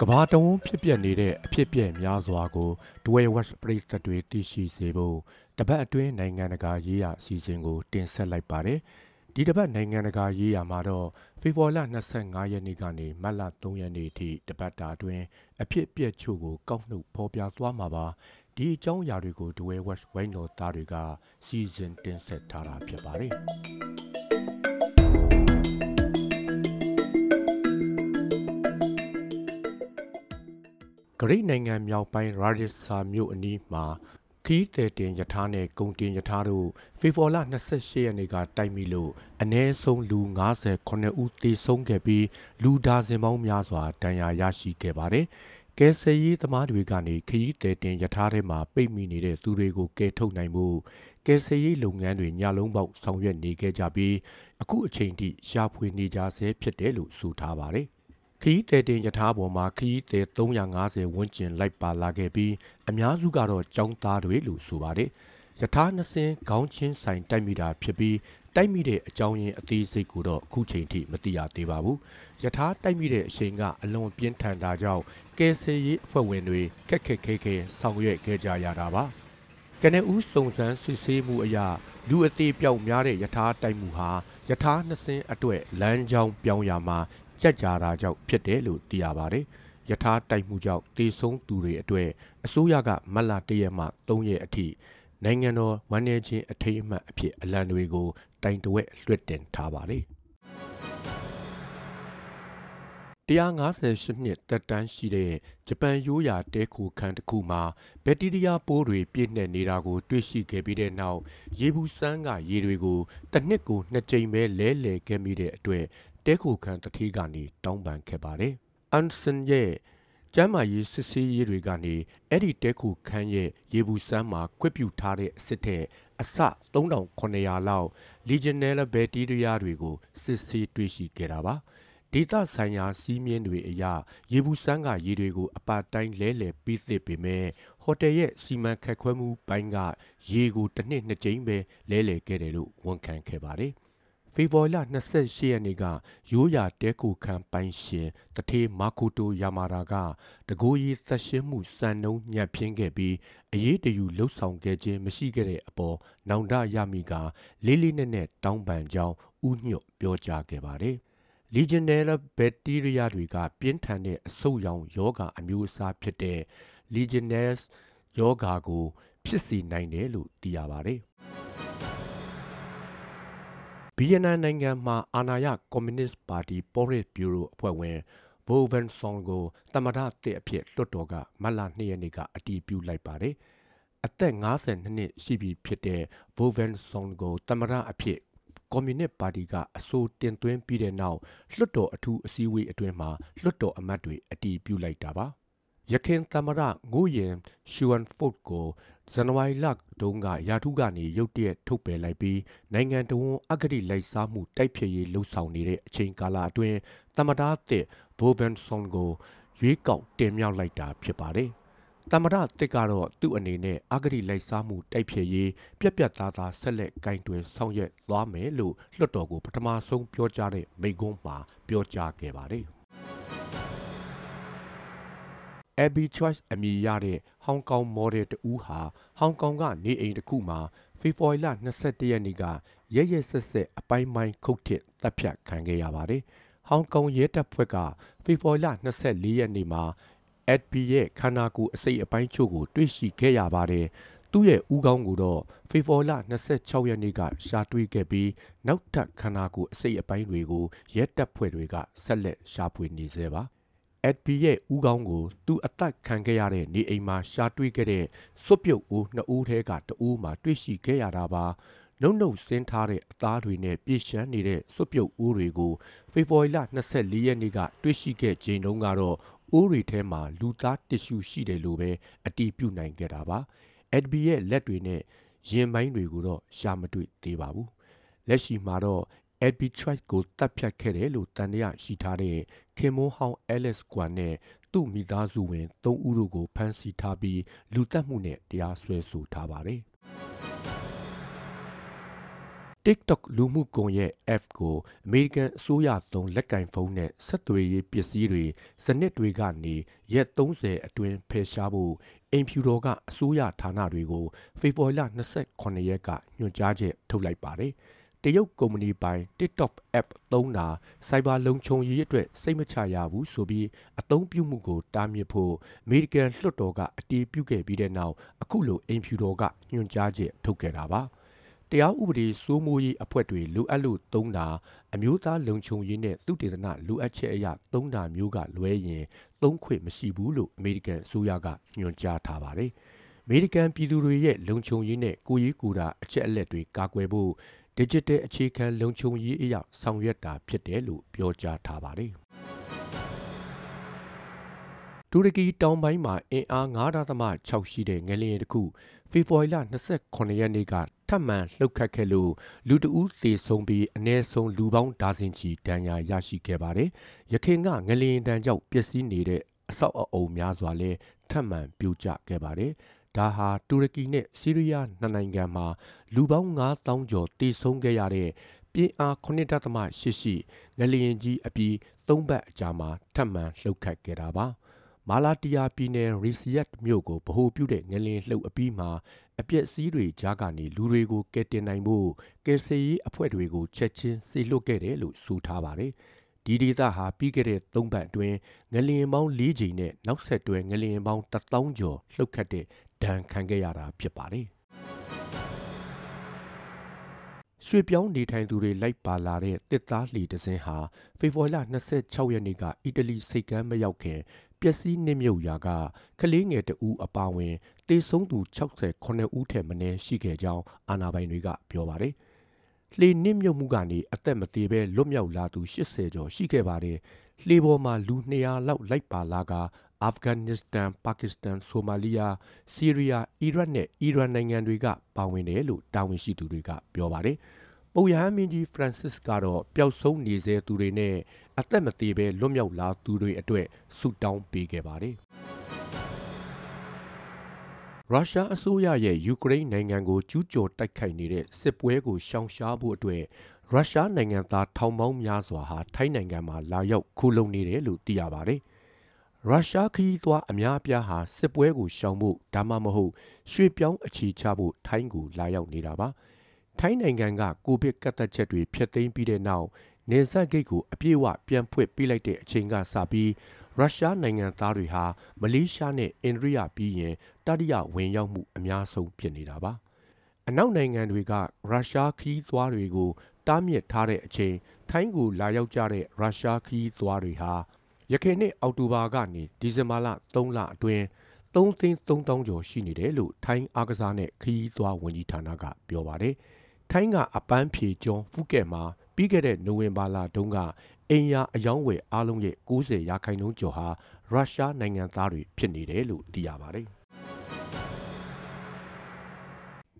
ကဘာတဝန်းဖြစ်ပျက်နေတဲ့အဖြစ်ပြက်များစွာကိုဒွေဝက်ပရိသတ်တွေသိရှိစေဖို့တပတ်အတွင်းနိုင်ငံတကာရေးရာအစီအစဉ်ကို တင်ဆက်လိုက်ပါတယ်။ဒီတပတ်နိုင်ငံတကာရေးရာမှာတော့ဖေဖော်ဝါရီ25ရက်နေ့ကနေမတ်လ3ရက်နေ့ထိတပတ်တာအတွင်းအဖြစ်ပြက်ချို့ကိုကောက်နှုတ်ဖော်ပြသွားမှာပါ။ဒီအကြောင်းအရာတွေကိုဒွေဝက်ဝိုင်းတော်သားတွေကစီစဉ်တင်ဆက်ထားတာဖြစ်ပါတယ်။ ဂရိနိုင်ငံမြောက်ပိုင်းရာရစ်ဆာမြို့အနီးမှာခီးတဲ့တင်ယထာနဲ့ဂုံတင်ယထာတို့ဖေဖော်ဝါရီ28ရက်နေ့ကတိုက်မိလို့အ ਨੇ ဆုံးလူ98ဦးသေဆုံးခဲ့ပြီးလူဒါဇင်ပေါင်းများစွာဒဏ်ရာရရှိခဲ့ပါတယ်။ကယ်ဆယ်ရေးသမားတွေကနေခီးတဲ့တင်ယထာထဲမှာပိတ်မိနေတဲ့သူတွေကိုကယ်ထုတ်နိုင်မှုကယ်ဆယ်ရေးလုပ်ငန်းတွေညလုံးပေါက်ဆောင်ရွက်နေခဲ့ကြပြီးအခုအချိန်ထိရှာဖွေနေကြဆဲဖြစ်တယ်လို့ဆိုထားပါတယ်။ ခရီးသည်တင်ယထာပေါ်မှာခရီးသည်350ဝန်းကျင်လိုက်ပါလာခဲ့ပြီးအများစုကတော့ចောင်းသားတွေလို့ဆိုပါတယ်။ယထာနှစ်စင်းခေါင်းချင်းဆိုင်တိုက်မိတာဖြစ်ပြီးတိုက်မိတဲ့အကြောင်းရင်းအသေးစိတ်ကိုတော့အခုချိန်ထိမသိရသေးပါဘူး။ယထာတိုက်မိတဲ့အချိန်ကအလွန်ပြင်းထန်တာကြောင့်ကယ်ဆယ်ရေးအဖွဲ့ဝင်တွေခက်ခက်ခဲခဲဆောင်ရွက်ခဲ့ကြရတာပါ။ကနဦးစုံစမ်းစစ်ဆေးမှုအရလူအသေးပြောက်များတဲ့ယထာတိုက်မှုဟာယထာနှစ်စင်းအတွက်လမ်းကြောင်းပြောင်းရမှာ ကြက်ကြတာကြောင့်ဖြစ်တယ်လို့သိရပါတယ်။ယထာတိုက်မှုကြောင့်တေဆုံးသူတွေအတွက်အစိုးရကမတ်လ၁ရက်မှ3ရက်အထိနိုင်ငံတော်ဝန်내ချင်းအထိမ်းအမှတ်အဖြစ်အလံတွေကိုတိုင်တဝက်လွှတ်တင်ထားပါတယ်။158နှစ်တက်တန်းရှိတဲ့ဂျပန်ရိုးရာတဲခိုခန်းတစ်ခုမှာဘက်တီးရီးယားပိုးတွေပြည့်နှက်နေတာကို တွေ့ရှိခဲ့ပြီးတဲ့နောက်ရေဘူးစမ်းကရေတွေကိုတစ်နှစ်ကိုနှစ်ကြိမ်ပဲလဲလှယ်ခဲ့မိတဲ့အတွက် တဲခိုခန်းတတိကနေတောင်းပန်ခဲ့ပါတယ်။အန်ဆန်ရဲ့ကျမ်းမာရေးစစ်ဆေးရေးတွေကနေအဲ့ဒီတဲခိုခန်းရဲ့ရေဘူးစမ်းမှာခွင့်ပြုထားတဲ့အစ်စ်ထက်အစ3900လောက်လီဂျီနယ်ဘက်တီးရီးယားတွေကိုစစ်ဆေးတွေ့ရှိခဲ့တာပါ။ဒေသဆိုင်ရာစီးမြင်တွေအရရေဘူးစမ်းကရေတွေကိုအပတ်တိုင်းလဲလှယ်ပြီးသစ်ပေမဲ့ဟိုတယ်ရဲ့စီမံခန့်ခွဲမှုပိုင်းကရေကိုတစ်နှစ်နှစ်ကြိမ်ပဲလဲလှယ်ခဲ့တယ်လို့ဝန်ခံခဲ့ပါတယ်။ ဖေဖော်ဝါရီလ28ရက်နေ့ကရိုးရာတဲကိုခန်းပိုင်ရှင်တထေးမာကိုတိုယာမာရာကတကိုးရီသက်ရှင်းမှုစံနှုံးညံ့ဖျင်းခဲ့ပြီးအရေးတယူလှုပ်ဆောင်ခဲ့ခြင်းမရှိခဲ့တဲ့အပေါ်နောင်တရမိကလေးလေးနက်နက်တောင်းပန်ကြောင်းဥညွတ်ပြောကြားခဲ့ပါတယ်။ Legionella bacteria တွေကပြင်းထန်တဲ့အဆုတ်ရောင်ယောဂအမျိုးအစားဖြစ်တဲ့ Legionnaires ယောဂါကို ဖြစ်စေနိုင်တယ်လို့သိရပါတယ်။ ဗီယက်နမ်နိုင်ငံမှာအာဏာရကွန်မြူနစ်ပါတီပေါ်ရစ်ဗျူရိုအဖွဲ့ဝင်ဗိုဗန်ဆွန်ကိုသမ္မတတစ်အဖြစ်လွှတ်တော်ကမတ်လ2ရက်နေ့ကအတည်ပြုလိုက်ပါတယ်။အသက်52နှစ်ရှိပြီဖြစ်တဲ့ဗိုဗန်ဆွန်ကိုသမ္မတအဖြစ်ကွန်မြူနစ်ပါတီကအဆိုတင်သွင်းပြီးတဲ့နောက်လွှတ်တော်အထူးအစည်းအဝေးအတွင်းမှာလွှတ်တော်အမတ်တွေအတည်ပြုလိုက်တာပါ။ရခင်သမ္မတငိုရင်ရှူဝမ်ဖို့ကို ဇန်နဝါရီလတုန်းကရာထူးကနေရုတ်တရက်ထုတ်ပယ်လိုက်ပြီးနိုင်ငံတော်ဝန်အဂတိလိုက်စားမှုတိုက်ဖျက်ရေးလှုံ့ဆော်နေတဲ့အချိန်ကာလအတွင်းသမ္မတသစ်ဘိုဘန်ဆွန်ကိုရွေးကောက်တင်မြှောက်လိုက်တာဖြစ်ပါတယ်။သမ္မတတစ်ကတော့သူ့အနေနဲ့အဂတိလိုက်စားမှုတိုက်ဖျက်ရေးပြက်ပြက်သားသားဆက်လက်ကင်တွင်ဆောင်ရွက်သွားမယ်လို့လွှတ်တော်ကိုပထမဆုံးပြောကြားတဲ့မိန့်ခွန်းမှာပြောကြားခဲ့ပါတယ်။ Abby Choice အမည်ရတဲ့ဟောင်ကောင်မော်ဒယ်တူဟာဟောင်ကောင်ကနေအိမ်တစ်ခုမှာဖေဖော်ဝါရီလ22ရက်နေ့ကရရဆက်ဆက်အပိုင်းပိုင်းခုတ်ထစ်တပ်ဖြတ်ခံခဲ့ရပါတယ်။ဟောင်ကောင်ရဲတပ်ဖွဲ့ကဖေဖော်ဝါရီလ24ရက်နေ့မှာ Abby ရဲ့ခန္ဓာကိုယ်အစိတ်အပိုင်းချို့ကိုတွေ့ရှိခဲ့ရပါတယ်။သူ့ရဲ့ဦးခေါင်းကိုတော့ဖေဖော်ဝါရီလ26ရက်နေ့ကရှာတွေ့ခဲ့ပြီးနောက်ထပ်ခန္ဓာကိုယ်အစိတ်အပိုင်းတွေကိုရဲတပ်ဖွဲ့တွေကဆက်လက်ရှာဖွေနေသေးပါ။ အက်ဘီရဲ့ဦးခေါင်းကိုသူအသက်ခံခဲ့ရတဲ့နေအိမ်မှာရှာတွေ့ခဲ့တဲ့စွပ်ပြုတ်ဦးနှစ်ဦးထဲကတဦးမှာတွေ့ရှိခဲ့ရတာပါနှုတ်နှုတ်ဆင်းထားတဲ့အသားတွေနဲ့ပြည့်ရှမ်းနေတဲ့စွပ်ပြုတ်ဦးတွေကိုဖေဖော်ဝါရီလ24ရက်နေ့ကတွေ့ရှိခဲ့ချိန်တုန်းကတော့ဦးတွေထဲမှာလူသားတ िश ူရှိတယ်လို့ပဲအတီးပြုတ်နိုင်ခဲ့တာပါအက်ဘီရဲ့လက်တွေနဲ့ရင်ပိုင်းတွေကိုတော့ရှာမတွေ့သေးပါဘူးလက်ရှိမှာတော့ Arbitrage ကိုတပ်ဖြတ်ခဲ့တယ်လို့တန်တရားရှိထားတဲ့ခင်မွန်းဟောင်း Alice ကွမ်နဲ့သူ့မိသားစုဝင်၃ဦးတို့ကိုဖမ်းဆီးထားပြီးလူတက်မှုနဲ့တရားစွဲဆိုထားပါတယ် TikTok လူမှုကွန်ရက် app ကိုအမေရိကန်အစိုးရသုံးလက်ကင်ဖုန်းနဲ့ဆက်သွယ်ရေးပစ္စည်းတွေစနစ်တွေကနေရက်30အတွင်းဖယ်ရှားဖို့အိမ်ဖြူတော်ကအစိုးရဌာနတွေကိုဖေဖော်ဝါရီလ28ရက်ကညွှန်ကြားချက်ထုတ်လိုက်ပါတယ်။ တရုတ်ကုမ္ပဏီပိုင် TikTok app သုံးတာစိုက်ဘာလုံခြုံရေးအတွက်စိတ်မချရဘူးဆိုပြီးအသုံးပြုမှုကိုတားမြစ်ဖို့အမေရိကန်လွှတ်တော်ကအတည်ပြုခဲ့ပြီးတဲ့နောက်အခုလိုအိမ်ဖြူတော်ကညွှန်ကြားချက်ထုတ်ခဲ့တာပါ။တရားဥပဒေစိုးမိုးရေးအဖွဲ့တွေလိုအပ်လို့သုံးတာအမျိုးသားလုံခြုံရေးနဲ့သုတေသနလိုအပ်ချက်အရသုံးတာမျိုးကလွဲရင်သုံးခွင့်မရှိဘူးလို့အမေရိကန်အစိုးရကညွှန်ကြားထားပါတယ်။အမေရိကန်ပြည်သူတွေရဲ့လုံခြုံရေးနဲ့ကိုယ်ရေးကိုယ်တာအချက်အလက်တွေကာကွယ်ဖို့ digital အခြေခံလုံခြုံရေးအရာဆောင်ရွက်တာဖြစ်တယ်လို့ပြောကြားထားပါတယ်။တူရကီတောင်ပိုင်းမှာအင်အား9.6ရှိတဲ့ငလျင်တစ်ခုဖေဖော်ဝါရီလ29ရက်နေ့ကထပ်မံလှုပ်ခတ်ခဲ့လို့လူတဦးသေဆုံးပြီးအ ਨੇ ဆုံးလူပေါင်းဒါဇင်ချီဒဏ်ရာရရှိခဲ့ပါတယ်။ရခိုင်ကငလျင်တန်းကြောင့်ပျက်စီးနေတဲ့အဆောက်အအုံများစွာလည်းထပ်မံပြိုကျခဲ့ပါတယ်။ ဒါဟာတူရကီနဲ့ဆီးရီးယားနှစ်နိုင်ငံမှာလူပေါင်း9000ကျော်တေဆုံးခဲ့ရတဲ့ပြင်းအား9.8ရှိငလျင်ကြီးအပြီး၃ပတ်အကြာမှာထပ်မံလှုပ်ခတ်ခဲ့တာပါ။မာလာတီယာပြည်နယ်ရီစီယတ်မြို့ကိုဗဟိုပြုတဲ့ငလင်လှုပ်အပြီးမှာအပြက်စီးတွေကြားကနေလူတွေကိုကယ်တင်နိုင်ဖို့ကယ်ဆယ်ရေးအဖွဲ့တွေကိုချက်ချင်းစေလွှတ်ခဲ့တယ်လို့ဆိုထားပါတယ်။ဒီဒေသဟာပြီးခဲ့တဲ့၃ပတ်အတွင်းငလင်ပေါင်း၄ချိန်နဲ့နောက်ဆက်တွဲငလင်ပေါင်း1000ကျော်လှုပ်ခတ်တဲ့ ဒဏ်ခံခဲ့ရတာဖြစ်ပါတယ်။ရွှေပြောင်းနေထိုင်သူတွေလိုက်ပါလာတဲ့တစ်သားလှီတစင်းဟာဖေဖော်ဝါရီလ26ရက်နေ့ကအီတလီစိတ်ကမ်းမရောက်ခင်ပျက်စီးနစ်မြုပ်ရာကကလေးငယ်တဦးအပါအဝင်တေဆုံးသူ69ဦးထက်မနည်းရှိခဲ့ကြောင်းအာဏာပိုင်တွေကပြောပါတယ်။လှေနစ်မြုပ်မှုကနေအသက်မသေးဘဲလွတ်မြောက်လာသူ80ကျော်ရှိခဲ့ပါတယ်။လှေပေါ်မှာလူ200လောက်လိုက်ပါလာက အာဖဂန်နစ္စတန်ပါကစ္စတန်ဆိုမာလီယာဆီးရီးယားအီရတ်နဲ့အီရန်နိုင်ငံတွေကပါဝင်တယ်လို့တာဝန်ရှိသူတွေကပြောပါတယ်။ပုပ်ရဟန်းမင်းကြီးဖရန်စစ်ကတော့ပျောက်ဆုံးနေစေသူတွေနဲ့အသက်မသေးဘဲလွတ်မြောက်လာသူတွေအတွက်ဆုတောင်းပေးခဲ့ပါတယ်။ရုရှားအစိုးရရဲ့ယူကရိန်းနိုင်ငံကိုကျူးကျော်တိုက်ခိုက်နေတဲ့စစ်ပွဲကိုရှောင်ရှားဖို့အတွက်ရုရှားနိုင်ငံသားထောင်ပေါင်းများစွာဟာထိုင်းနိုင်ငံမှာလာရောက်ခိုလုံနေတယ်လို့သိရပါတယ်။ ရုရှားခရီးသွားအများအပြားဟာစစ်ပွဲကိုရှောင်ဖို့ဒါမှမဟုတ်ရွှေ့ပြောင်းအခြေချဖို့ထိုင်းကိုလာရောက်နေတာပါ။ထိုင်းနိုင်ငံကကိုဗစ်ကတ်သက်ချက်တွေဖျက်သိမ်းပြီးတဲ့နောက်နေဆက်ဂိတ်ကိုအပြည့်အဝပြန်ဖွင့်ပေးလိုက်တဲ့အချိန်ကစပြီးရုရှားနိုင်ငံသားတွေဟာမလေးရှားနဲ့အိန္ဒိယပြီးရင်တတိယဝင်ရောက်မှုအများဆုံးဖြစ်နေတာပါအနောက်နိုင်ငံတွေကရုရှားခီးသွားတွေကိုတားမြစ်ထားတဲ့အချိန်ထိုင်းကိုလာရောက်ကြတဲ့ရုရှားခီးသွားတွေဟာ ရခိုင်နှစ်အောက်တိုဘာကနေဒီဇင်ဘာလ3လအတွင်း3သိန်း3000ကျော်ရှိနေတယ်လို့ထိုင်းအားကစားနဲ့ခီးသွားဝန်ကြီးဌာနကပြောပါတယ်။ထိုင်းကအပန်းဖြေကျွန်းဖူးကက်မှာပြီးခဲ့တဲ့နိုဝင်ဘာလတုန်းကအိမ်ယာအယောင်းဝယ်အားလုံးရဲ့90ရာခိုင်နှုန်းကျော်ဟာရုရှားနိုင်ငံသားတွေဖြစ်နေတယ်လို့သိရပါတယ်။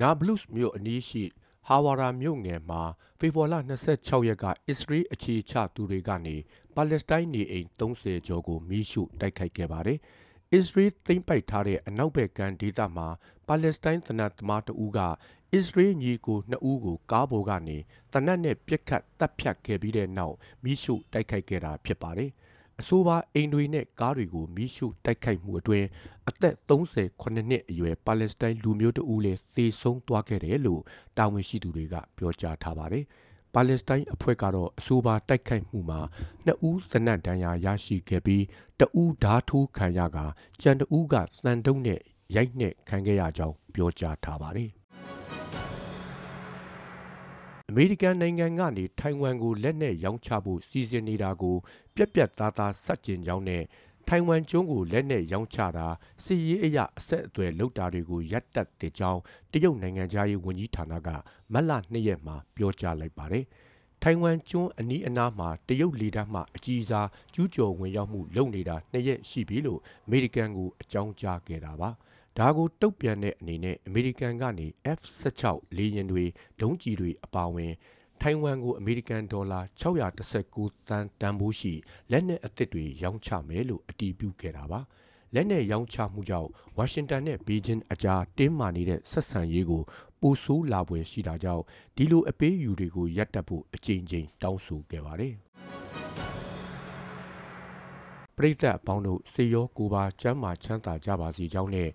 နာဘလုစ်မြို့အနီးရှိ ဟာဝါရာမြို့ငယ်မှာဖေဖော်ဝါရီ26ရက်က အစ္စရေးအခြေချသူတွေကနေပါလက်စတိုင်းနေအိမ်30ကျော်ကိုမီးရှို့တိုက်ခိုက်ခဲ့ပါတယ်။အစ္စရေးသိမ်းပိုက်ထားတဲ့အနောက်ဘက်ကမ်းဒေသမှာပါလက်စတိုင်းတနတ်သမားတဦးကအစ္စရေးညီကိုနှစ်ဦးကိုကားပေါ်ကနေတနတ်နဲ့ပြစ်ခတ်တပ်ဖြတ်ခဲ့ပြီးတဲ့နောက်မိရှုတိုက်ခိုက်ခဲ့တာဖြစ်ပါတယ်။ အဆိုပါအိမ်တွေနဲ့ကားတွေကိုမိရှုတိုက်ခိုက်မှုအတွင်းအသက်38နှစ်အရွယ်ပါလက်စတိုင်းလူမျိုးတဦးလည်းသေဆုံးသွားခဲ့တယ်လို့တာဝန်ရှိသူတွေကပြောကြားထားပါတယ်။ပါလက်စတိုင်းအဖွဲ့ကတော့အဆိုပါတိုက်ခိုက်မှုမှာနှစ်ဦးသနတ်ဒဏ်ရာရရှိခဲ့ပြီးတဦးဓားထိုးခံရကကြံတဦးကသံတုံးနဲ့ရိုက်နှက်ခံခဲ့ရကြောင်းပြောကြားထားပါတယ် အမေရိကန်နိုင်ငံကနေထိုင်ဝမ်ကိုလက်နက်ရောင်းချဖို့စီစဉ်နေတာကို ပြက်ပြက်သားသားစက်ကျင်ကြောင်းနဲ့ထိုင်ဝမ်ကျွန်းကိုလက်နက်ရောင်းချတာစီရေးအရာအဆက်အသွယ်လုပ်တာတွေကိုရပ်တန့်တဲ့ကြောင်းတရုတ်နိုင်ငံသားရေးဝန်ကြီးဌာနကမတ်လ2ရက်မှာပြောကြားလိုက်ပါတယ်။ထိုင်ဝမ်ကျွန်းအနီးအနားမှာတရုတ်လေတပ်မှအကြီးစားကျူးကျော်ဝင်ရောက်မှုလုပ်နေတာနှစ်ရက်ရှိပြီလို့အမေရိကန်ကိုအကြောင်းကြားခဲ့တာပါ။ ဒါကိုတုတ်ပြန်တဲ့အနေနဲ့အမေရိကန်ကနေ F16 လေယာဉ်တွေဒုံးကျည်တွေအပါအဝင်ထိုင်ဝမ်ကိုအမေရိကန်ဒေါ်လာ619သန်းတန်ဖိုးရှိလက်နက်အသစ်တွေရောင်းချမယ်လို့အတည်ပြုခဲ့တာပါလက်နက်ရောင်းချမှုကြောင့်ဝါရှင်တန်နဲ့ဘေကျင်းအကြားတင်းမာနေတဲ့ဆက်ဆံရေးကိုပူဆိုးလာပွဲရှိတာကြောင့်ဒီလိုအပေးအယူတွေကိုရပ်တန့်ဖို့အကြိမ်ကြိမ်တောင်းဆိုခဲ့ပါတယ်။ပရိသတ်အပေါင်းတို့စေရောကိုယ်ပါကျမ်းမာချမ်းသာကြပါစေကြောင်းနဲ့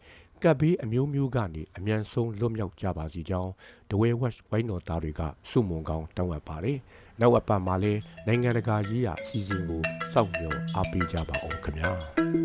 ကပ်ဘေးအမျိုးမျိုးကနေအမြန်ဆုံးလွတ်မြောက်ကြပါစေကြောင်းဒဝဲဝက်ဝိုင်းတော်သားတွေကစုမုံကောင်းတောင်းအပ်ပါတယ်။နောက်အပတ်မှာလည်းနိုင်ငံတကာရေးရာအစည်းအဝေးကိုစောင့်မျှော်အားပေးကြပါအောင်ခင်ဗျာ။